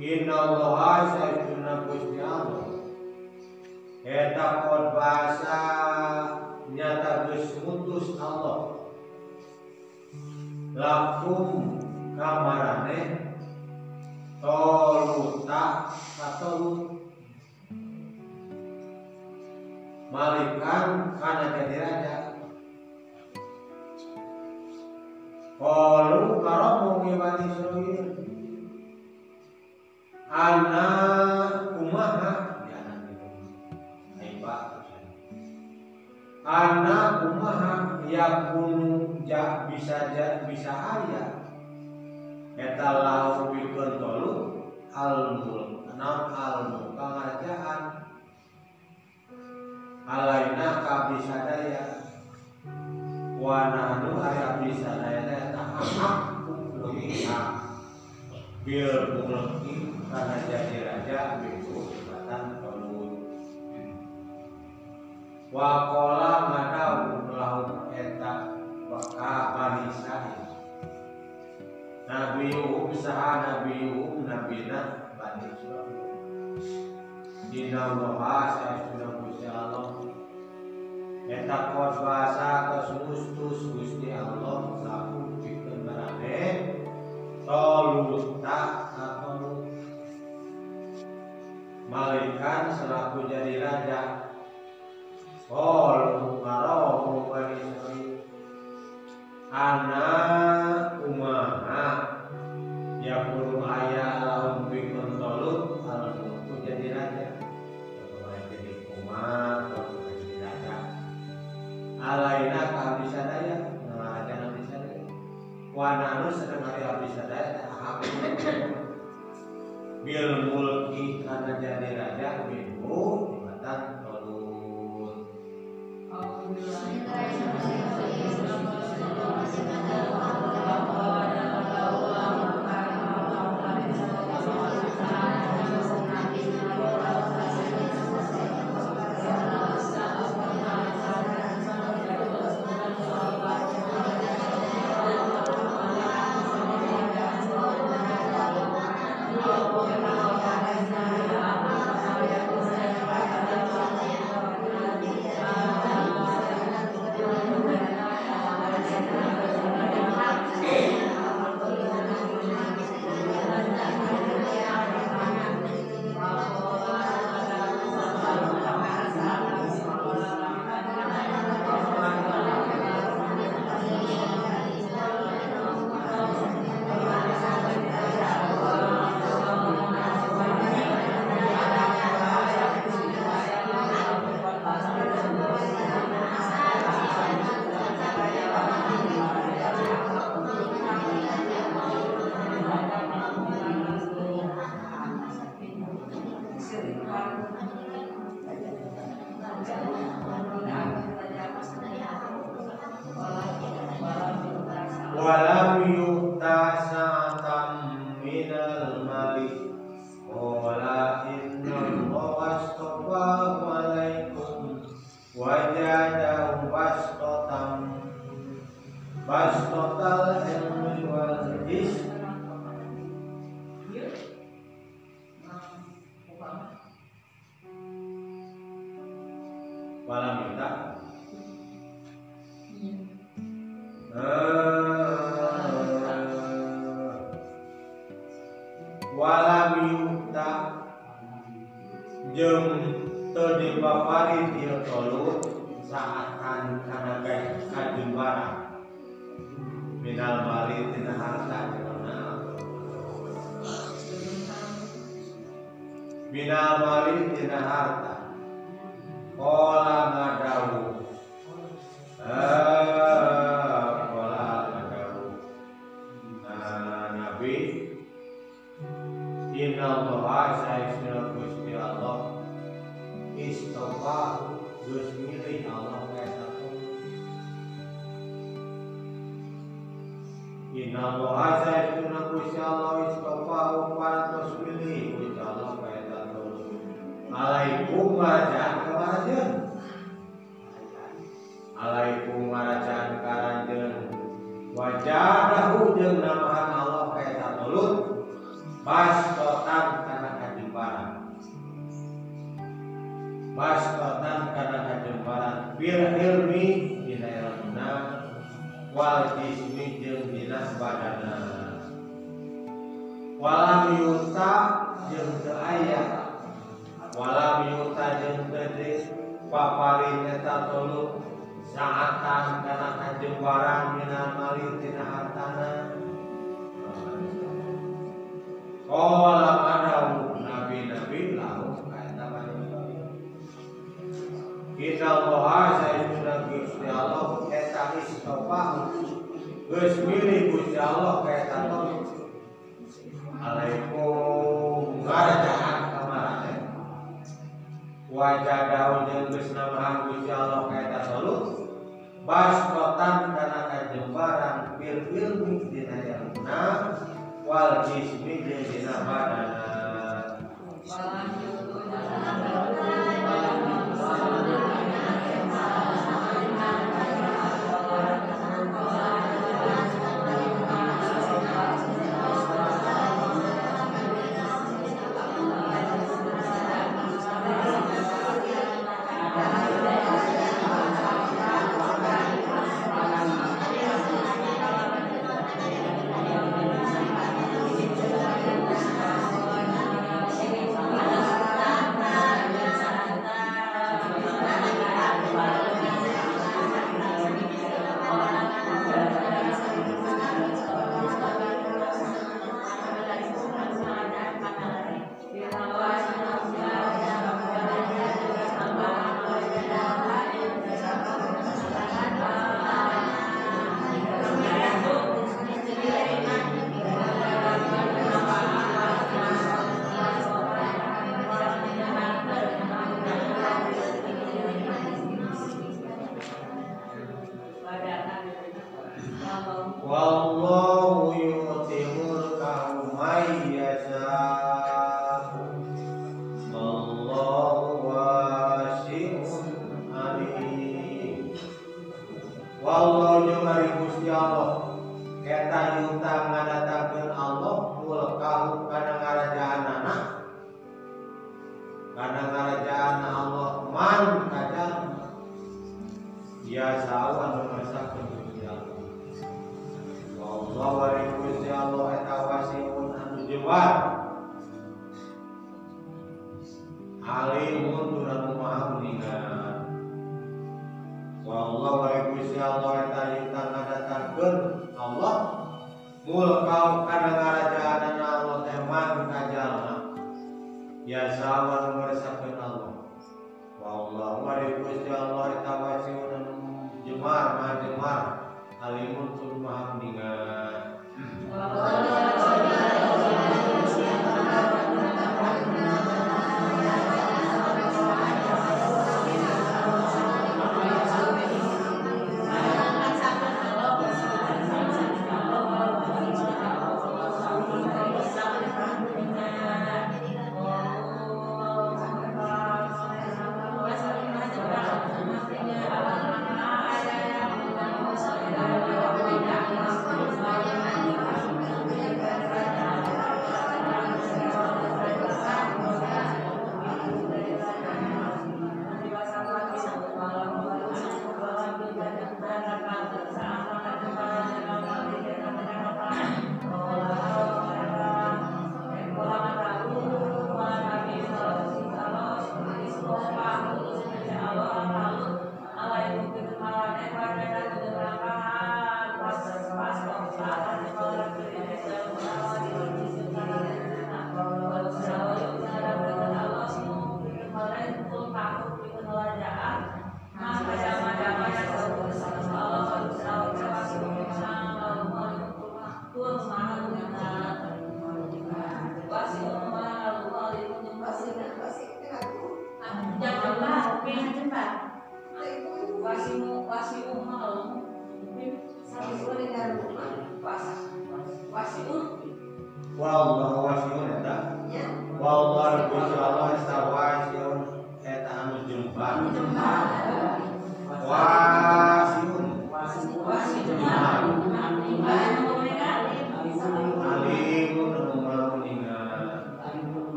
Inna Allah sayyiduna Gusti Allah Eta kod bahasa nyata geus mutus Allah lakum kamarane toluta katolut malikan kana jadi raja Kalu karomu Bani Israel anak kumaha? Anak kumaha? Ya kunu ja bisa ja bisa aya eta lau bikin tolu almul enam almul pengerjaan. Alaina kabisa daya. Wananu aya bisa daya eta hak Bil mulki Karena jadi raja Biku Batan tolu Wakola ngadau Lahu eta Waka Bani Israel. Nabi Yuhum saha Nabi Yuhum Nabina Bani Dina Allah saya Gusti Allah. Eta kos bahasa kos mustus Gusti Allah Laku pikeun marane Toluta Atolu Malikan selaku jadi raja. Qalu qaromu Bani Israel Anak umaha. Ya puluh ayah laun bikun tolut Almulku jadi raja. Kalau jadi umat Kalau jadi raja? Alaina kehabisan daya Nah raja kehabisan daya. Wananu sedang Bil mulki karena jadi raja Minhu ilmi dina ilmuna Wal jismi jeung dina badana. Walam yuta jeung teu aya Walam yuta jeung teu papari eta tolu. Saatan kana kanjeng barang minal mali tina hartana. Kala madawu nabi-nabi lahu Kita Allah Gusti Allah eta istofa Geus milih Gusti Allah kaita Alaikum. Ngarajaan kamarane Wajah daun jeung geus namahan Gusti Allah kaita salut Baskotan kana kajembaran bil ilmi dina ilmuna wal jismi dina badana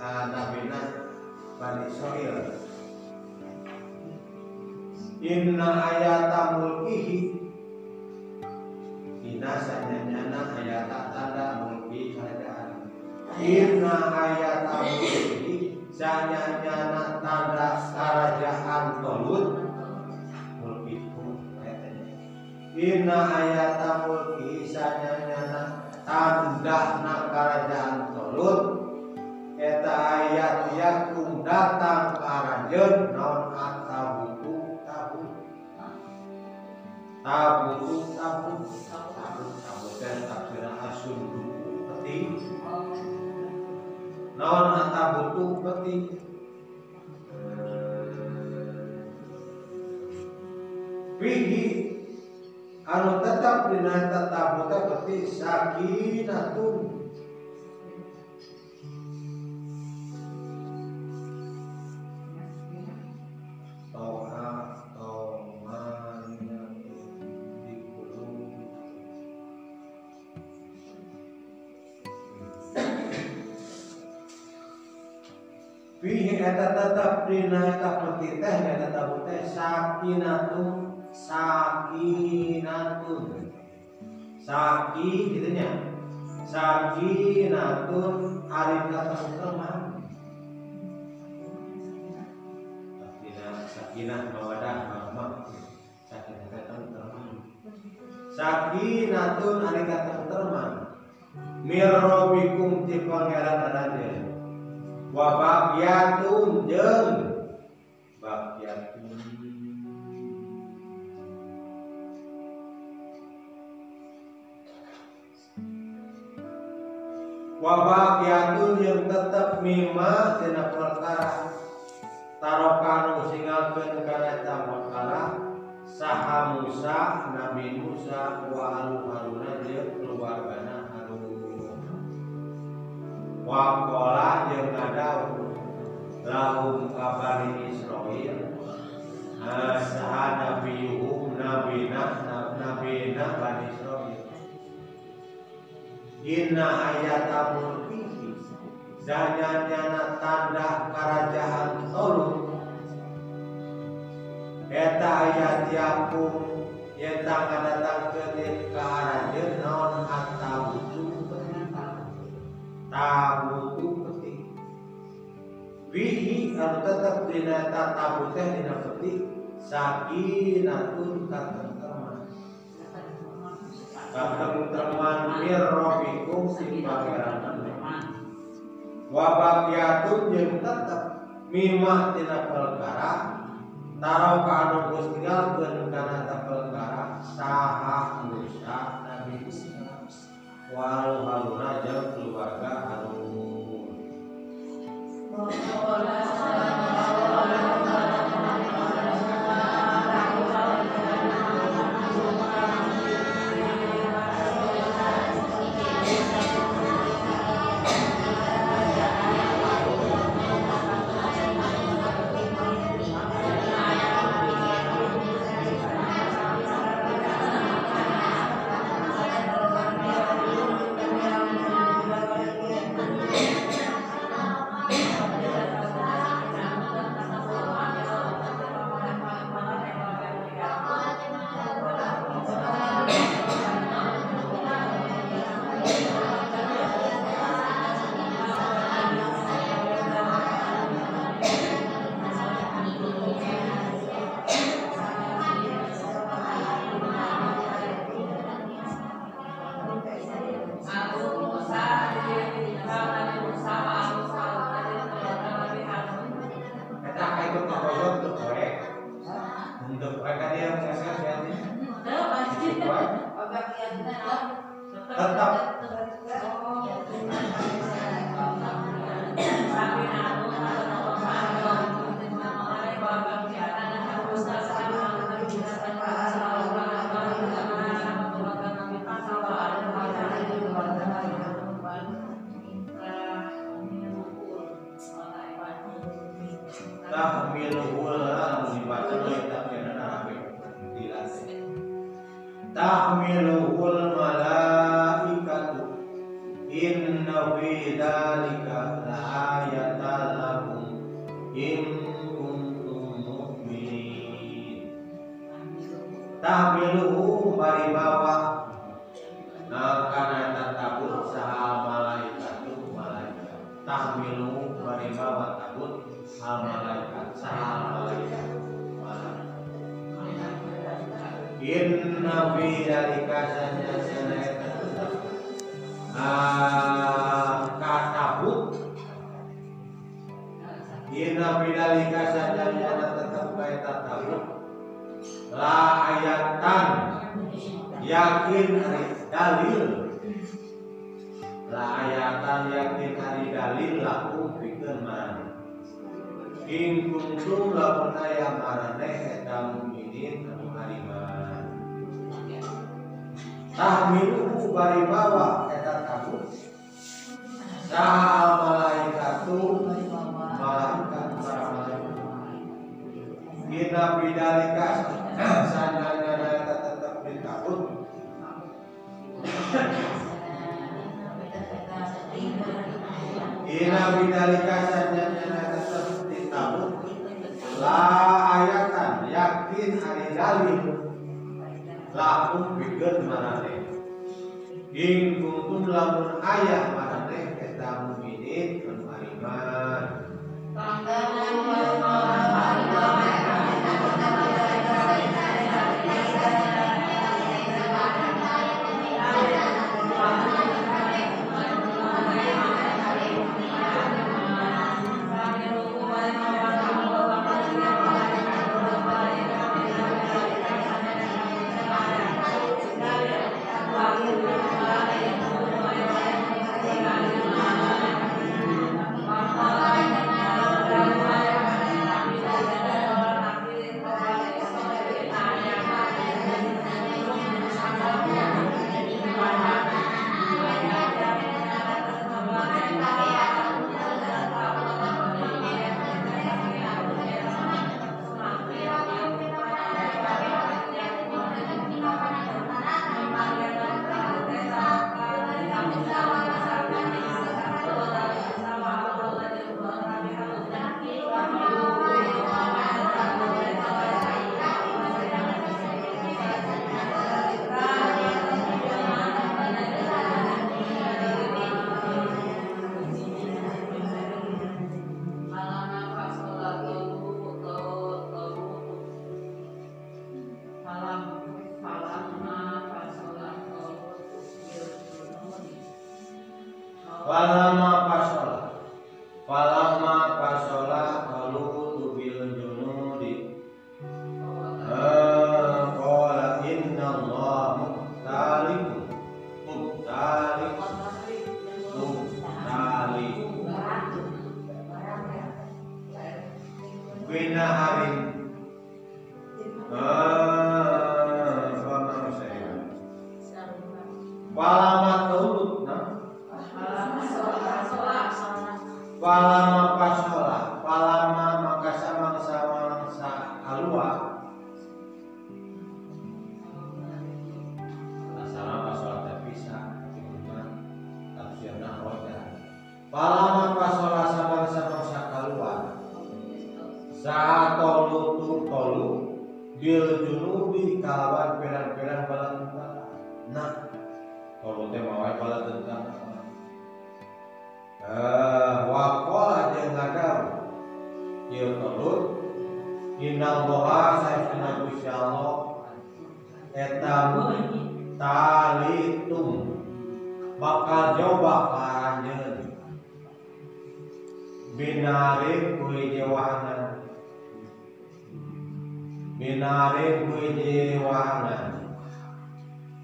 para nabina bani Israil Inna ayata mulkihi. Inna sanyanyana ayata tanda mulki kerajaan Inna ayata mulki sanyanyana tanda kerajaan tolut Mulkiku Inna ayata mulki sanyanyana tanda kerajaan tolut Eta ayat yakum datang karajeun non atabutu tabu. Tabutu tabu. Tabu tabu. Teh tafsirna asun duku peti. Non atabutu peti. Fihi anu tetap dina tatabuta peti sakinatun tetap dina eta peti teh eta tabu teh sakinatun sakinatun saki gitu nya sakinatun arif ketentreman sakinah sakinah mawadah rahmah sakinah ketentreman sakinatun arif ketentreman mirrobikum ti pangeran anande wa bagyatun jeung bagyatun wabagyatun yang tetap mima tina perkara. Tarokan usingalkeun kana eta perkara saha Musa Nabi Musa wa alu Haruna jeung keluargana Harun wa qala jeung ngadawu lahum kabari Israil Ah, saha nabiyuhum nabina nabina bani Israil Inna ayata mulkihi Zanyanyana tanda kerajaan tolong Eta ayat yakum Yeta ngadatang kedik ke arajeun naon atabutu Tabutu peti Bihi anu tetep dina tabu teh dina peti Sakinatun katentreman Katentreman mirrobikum si pangeran Wabagyatun yang tetep mimah tina perkara Tarau ka anu geus tinggalkeun kana ta perkara saha Musa Nabi. Musa wal Haruna jeung keluarga Bawa takut sama malaikat sama malaikat Inna fi dalika sayyidina Ah nah,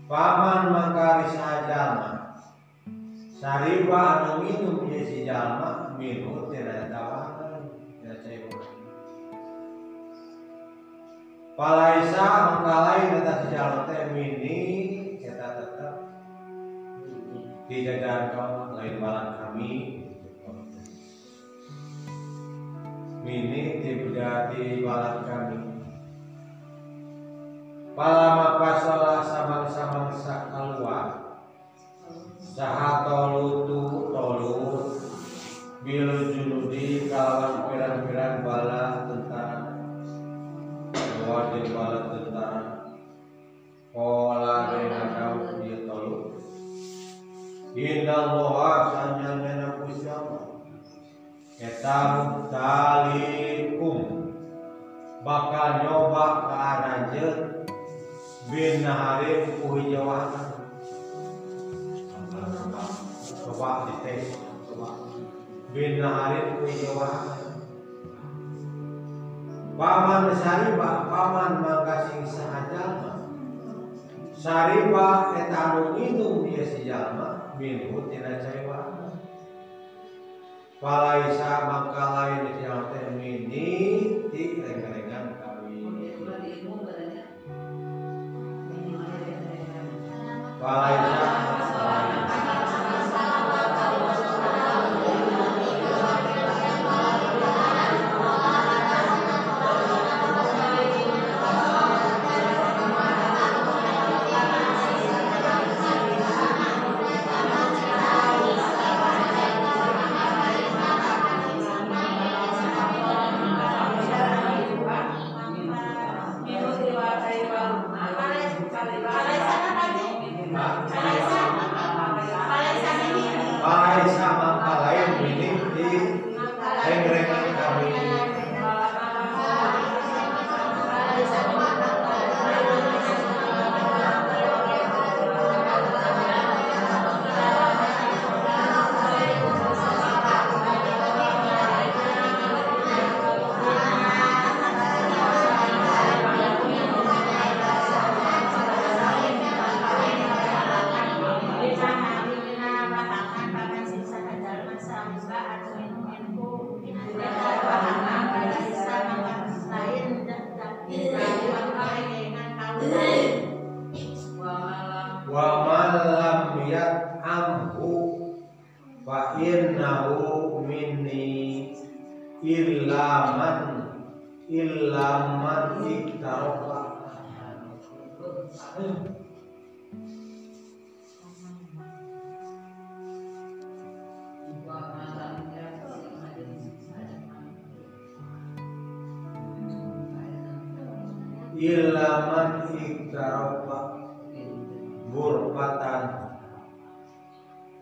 Paman mangkari sajama Sariwa anu minum ye si jalma minum tidak tawanan ya cebok. Palaisa mengkalai kata si jalma teh mini kita tetap tidak kau lain malam kami. Mini tidak di malam kami pasola samang-samangsa keluar Saha tolutu tolut Bil junudi kawan pirang-pirang bala tentara. Keluar bala tentara. Pola rena kau dia tolut Indah loha sanya nena kusyama. Etam talikum. Bakal nyoba ke arah bin nahari kuhi jawa coba dites coba bin nahari kuhi jawa paman sariba paman makasing sahajal sariba etanu minum dia si jalma minum tidak cewa palaisa maka lain yang termini di rengan-rengan Bye. Illa man illa man iktarafa illa man iktarafa gurfatan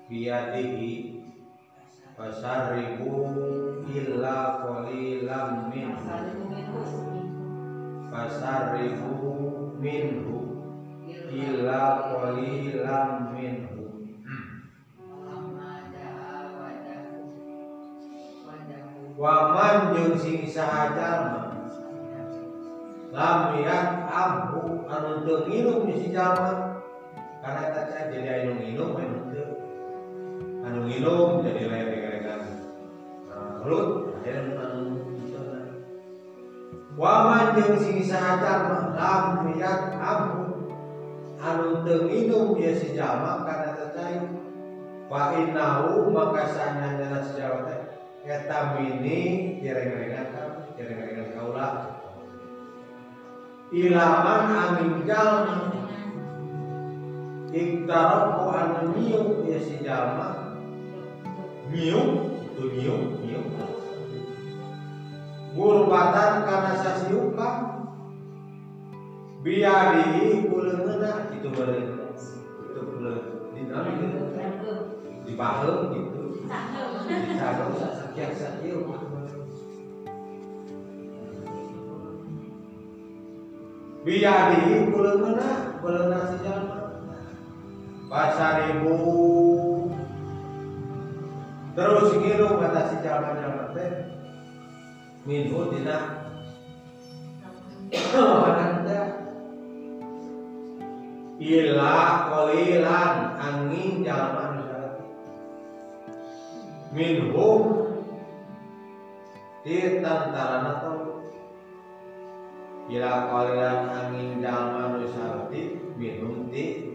biyadihi. Fasaribu illa qalilam minhu. Fasaribu minhu illa qalilam minhu. Waman jeung sing sahaja lam yak amhu. Anu teu nginum di si jalma karena tadi jadi anu nginum anu teu anu jadi lain mulut dan anu waman sing sahaja lam yak amhu anu dia si jalma karena tadi fa innahu maka sanyana si jalma teh. Eta mini direng-rengan kami direng-rengan kaulah ilaman amin jalma. Iktaroko anu nyium ya si jalma nyium itu nyium nyium gurbatan karena sasiuka biari kuleungna itu beureun itu beureun di dalam gitu. Di baheum gitu Sahabat sakian sakieu Biyadi kuleungna kuleungna si jalma Pasaribu Terus ngilu kata si jalma-jalma teh Minhu dina. Wananda Ila kolilan angin misalnya Minhu Di tantarana tau Ila kolilan angin jalma nusarti Minum di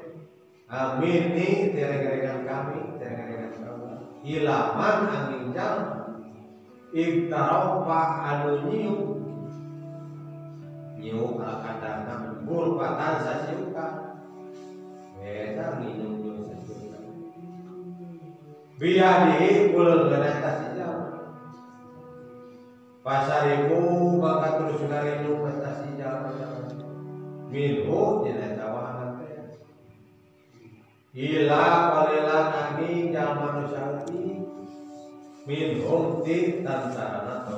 mini ni kami, tereng-rengan kamu. Hilaman angin jam iktaropa anu nyiu. Nyiu ala kadana bul patan sasiuka. Beda minum nyiu sasiuka. Biadi bul genah tasijau. pasaribu bakat terus nari nyiu tasijau. Minhu jenah Hila palela nami yang manusiawi min humti dan sarana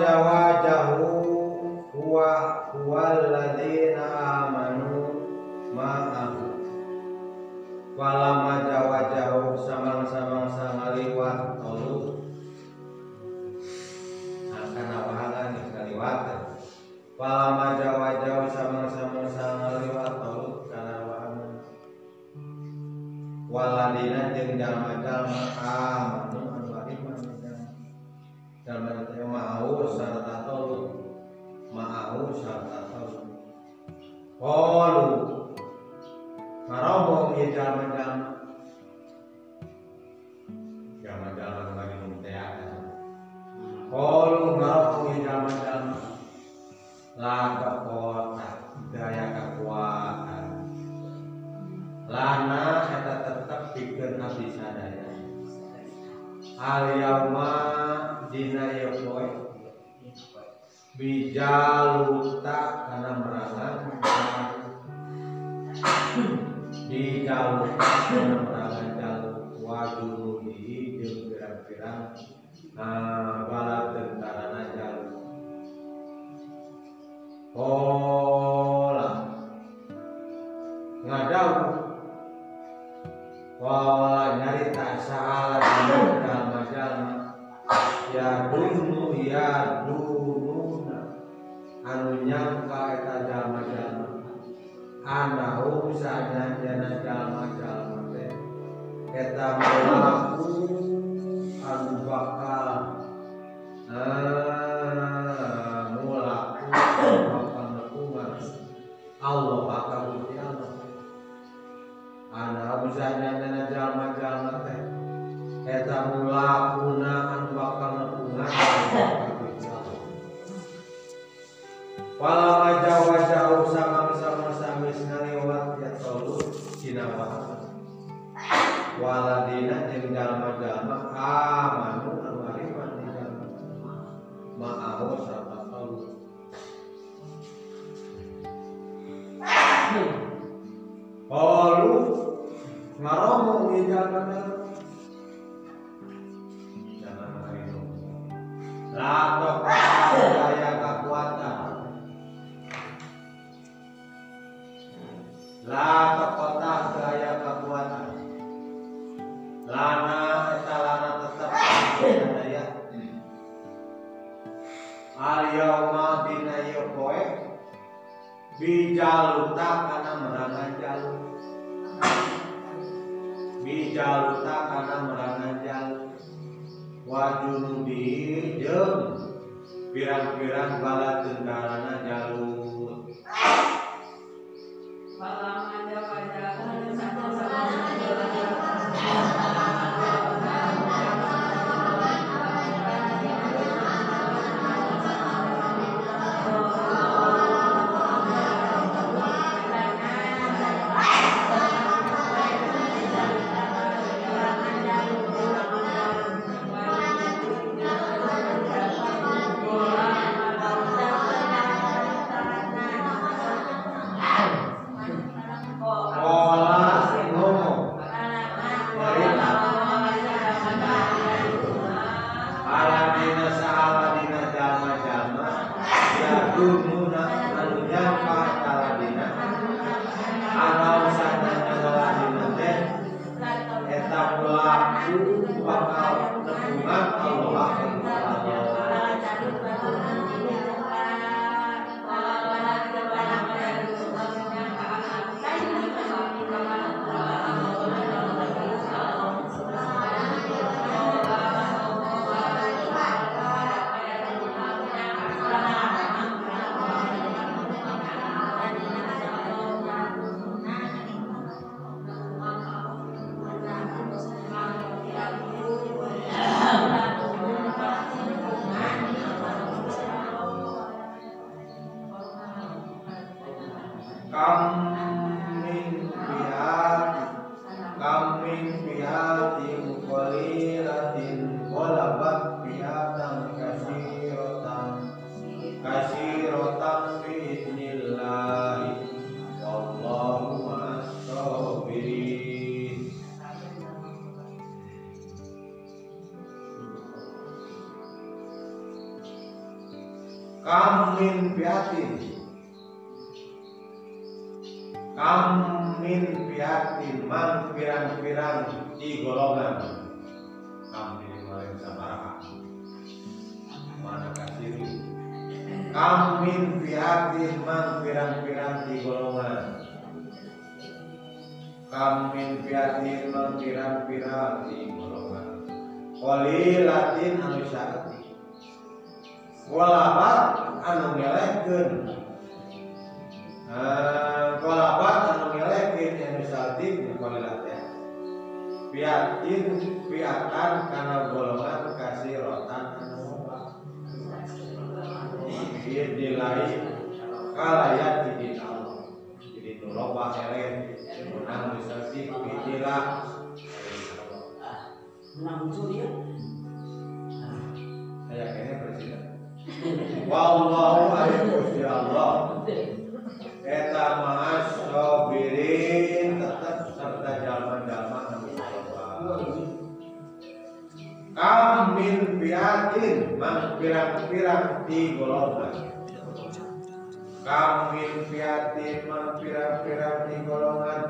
جواب Kam min pihatin Man pirang-pirang di golongan. Kam min pihatin Man pirang-pirang di golongan. Qalilatin anu syarati Walabat anu ngelehkeun. Nah, kolabat anu ngelekin yang misalti kolilat ya. Piatin piatan karena golongan kasih rotan Idilai kalayat idin Allah Jadi nuloba helen. Menang misalti idilah Saya kayaknya presiden. Wallahu alaihi Gusti Allah Eta ma'as sobirin tetap serta jalma-jalma anu. Kam min piatin man pirang-pirang di golongan. Kam min piatin man pirang-pirang di golongan.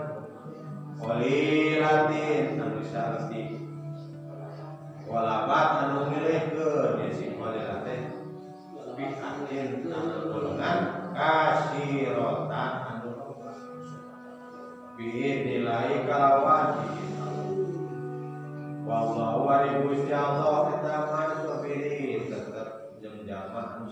Qalilatin anu sarti. Walabat anu milihkeun ya si qalilatin. Piatin anu golongan kasirotan anu Biidnillahi kalawan Wallahu wa Gusti Allah kita masabirin tetap jeung jalma anu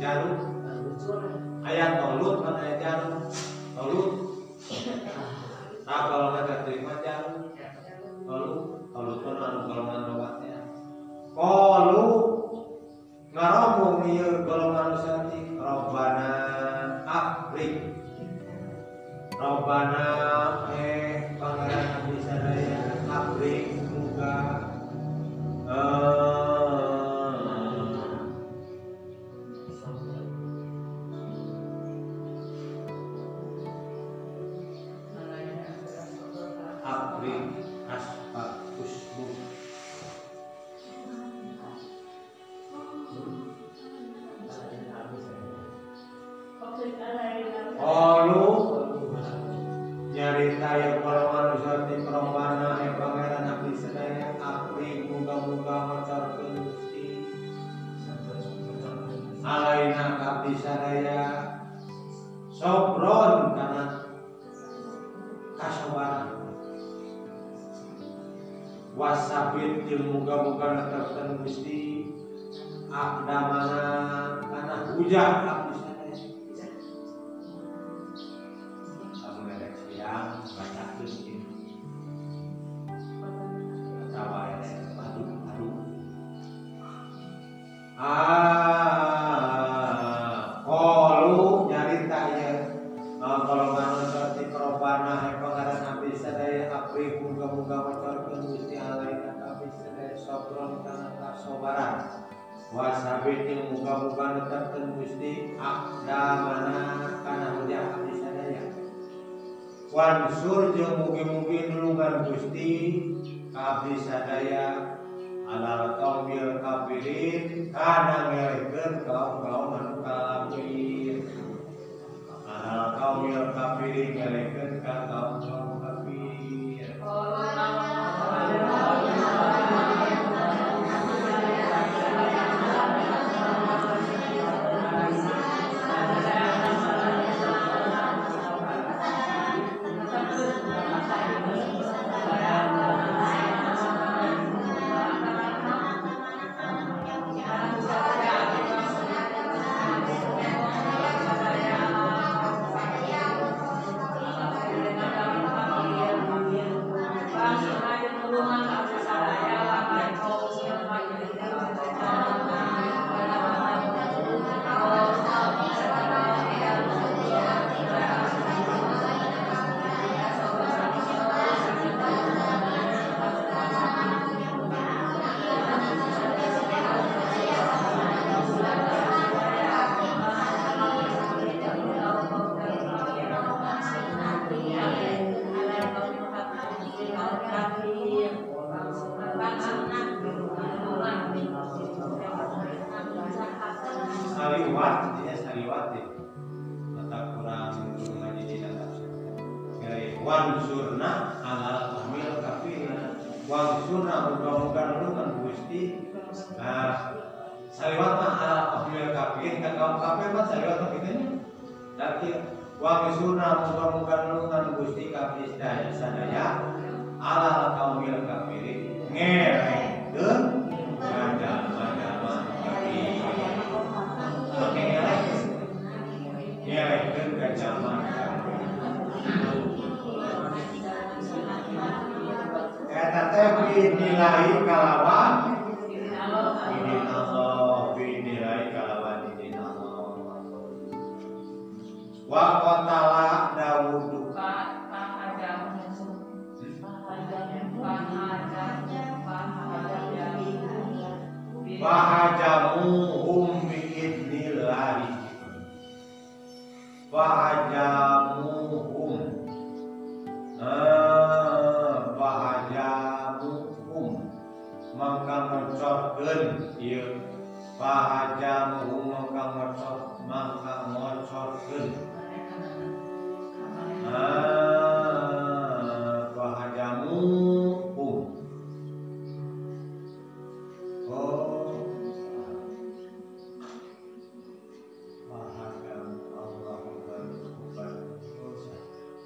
jarum. Ayat tolut kan kayak Tapi saya sobron karena kasawaran. Wasabit jeung muga-muga tertentu Gusti. Akdamana karena hujah Fahajamuhum Maka mencorkeun Ieu Fahajamuhum maka mocor Maka mocorkeun Ah, Oh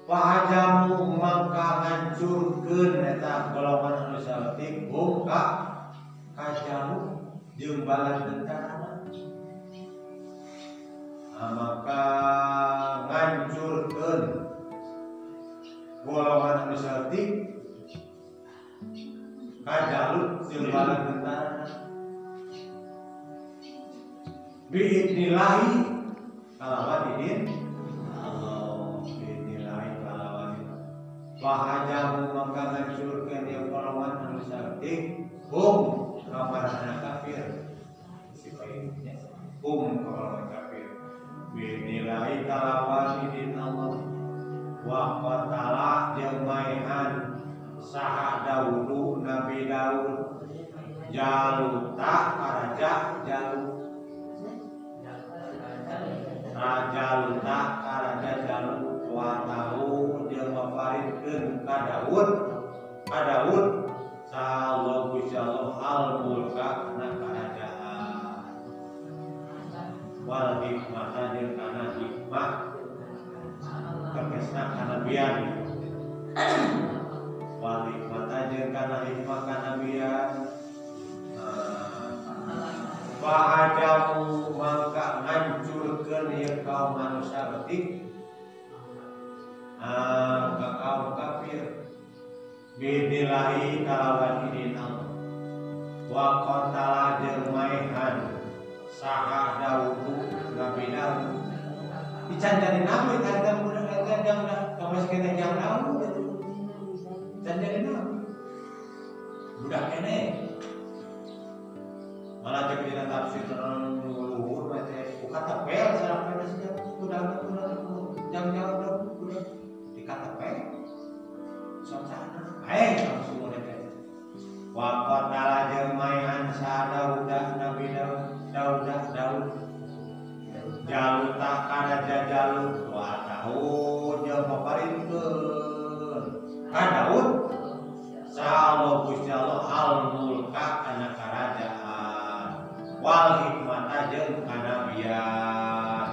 Pahajamu maka hancurkeun eta golongan anu saeutik hum ka kajamu jeung balan tentara maka ngancurkeun golongan anu saeutik kajalut jeung balan tentara biidnillahi kalawan idin Fahajamu maka ngancurkeun yang anu sakti hum kamarana kafir. Sifatnya hum golongan kafir. Biidnillahi kalawan idin Allah wa qatala jeung maihan saha Daudu Nabi Daud. Jaluta Raja Jalut Raja Luta Raja Jalut wa tahu mafaridkeun ka Daud ka Daud sallallahu Gusti Allah al mulka kana kerajaan wal hikmah jeung kana hikmah. Terkesna kana bian wal hikmah jeung kana hikmah kana bian Fahajamu maka ngancurkeun ieu kaum manusia betik bidilahi kalawan idin Allah wa qatala jeung maihan saha Daudu Nabi Daud dicanjani nabi kadang budak kadang dah. Kamas kene jang Daud canjani nabi budak kene malah dina tafsir terang luhur mete kata pel sarang sejak kuda kuda jam jam kuda kuda dikata pel songsana ae langsung mete wa qatala jeung maihan sa Daud Nabi Daud Daud. Daud Jaluta kana jajalut wa tahu jeung paparintkeun ka Daud? Sa'allahu Gusti Allah al mulka wal hikmata jeung kanabian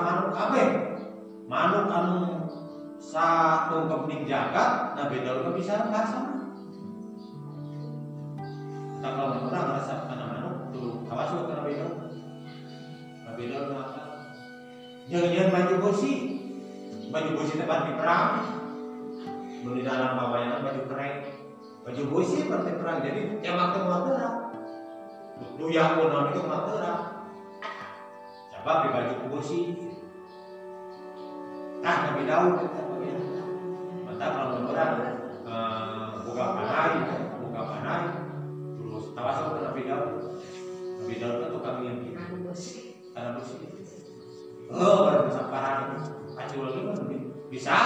manuk kabeh manuk anu satu kepening jagat Nabi Daud mah bisa manuk tak kalau orang ngerasa karena manuk tuh awas ke Nabi Daud Nabi Daud mengatakan jangan-jangan baju busi baju busi tempat di perang. Beli dalam bawahnya baju keren baju busi seperti perang jadi yang waktu matera lu yang pun itu matera coba di baju busi nah Nabi Daud mantap kalau orang eh, buka panai buka panai terus tawas ke Nabi Daud Nabi Daud itu tukang yang gitu karena busi oh baru bisa parah acul lagi bisa.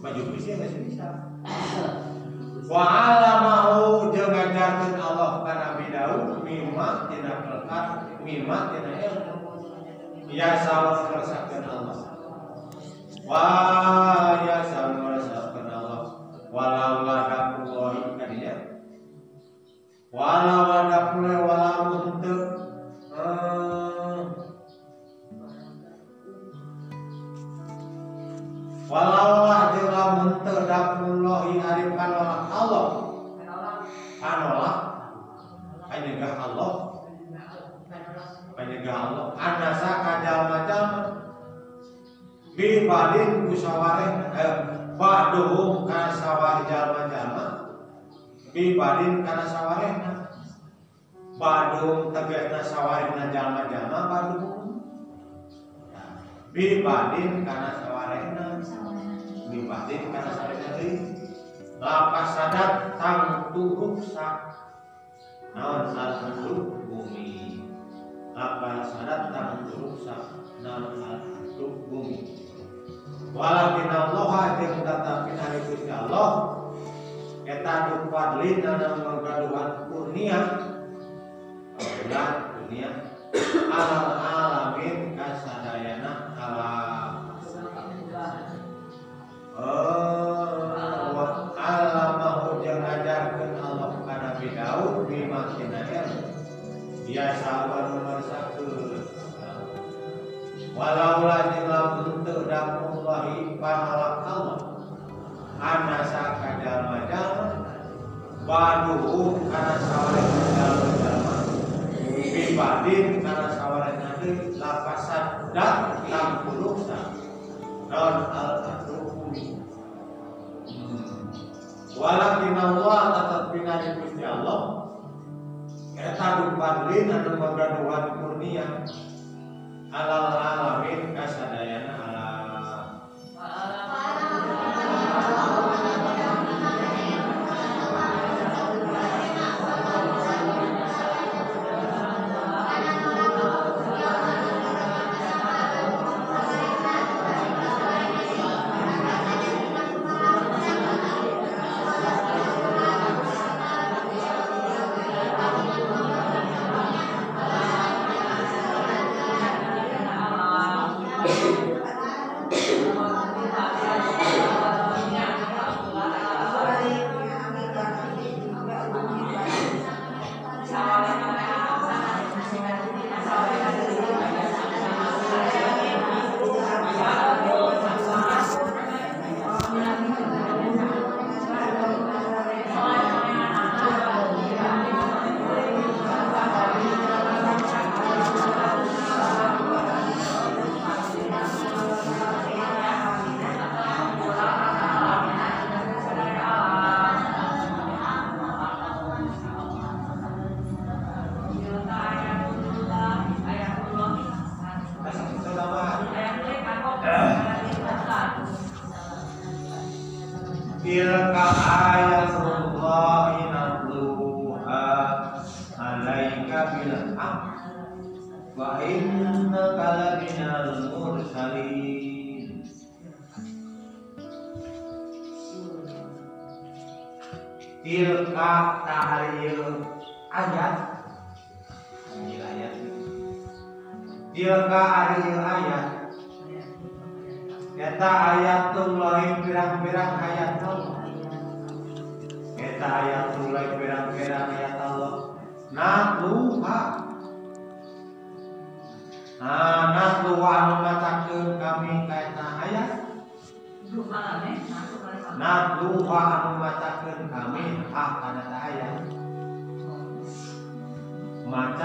Baju besi masih bisa. Wa alamahu jeung ngajarkeun Allah. Ka Nabi Daud mimma tina kelkat mimma tina ilmu. Ya sawas ngerasakeun Allah wa ya. Allah henteu eh, panolak Allah panolak panegah Allah. Panegah Allah. Anasa kajal-majal bibadin kusawareh eh, ba'duhum kana sawareh jalma-jalma bibadin kana sawarehna ba'duhum tegasna sawarehna jalma-jalma ba'duhum bibadin kana sawarehna bibadin kana sawarehna lapas sadat tang turuk sak naon bumi. Lapas sadat tang turuk sak naon bumi walakin Allah jeung tetapi ari Gusti Allah. Eta nu fadlin anu ngagaduhan kurnia. Kabulan kurnia. Alam alamin kasadayana alam Oh, alamahu jeung ngajarkeun Allah ka Nabi Daud bima ilmu biasa wa numarsakeun walau la panolak Allah. Anasa kadal-majal baduhum kana sawareh jalma-jalma bibadin kana sawareh nade lapasan dan lam kuluksa non al bumi walakin Allah tetap pinari Gusti Allah. Eta dupadlin anu magaduhan kurnia. Alal alamin kasadayana alam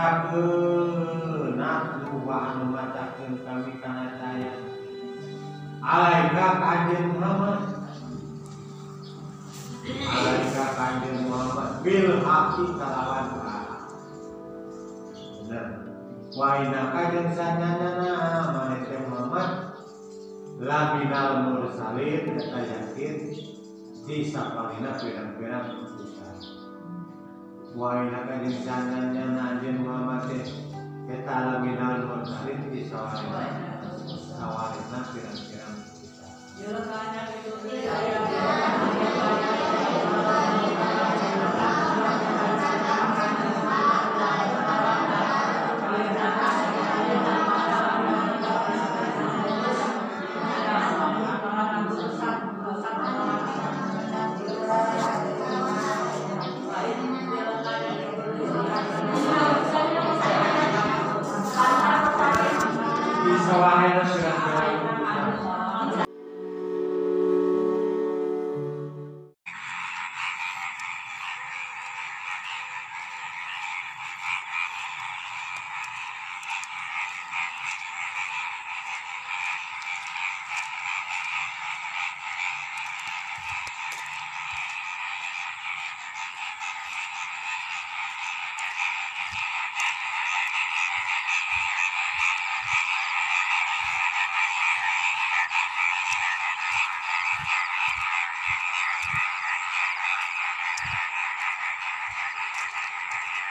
Macakeun anu kami Alaika Muhammad Alaika kanjeng Muhammad bil haqi kalawan hak Bener Wa inaka jeung sanyanana maneh teh Muhammad laminal mursalin eta yakin di sapalina pirang-pirang Wa inaka jeung sanyanana anjeun Muhammad teh eta laminal mursalin di sawarina sawarina pirang-pirang. Utusan di sawarina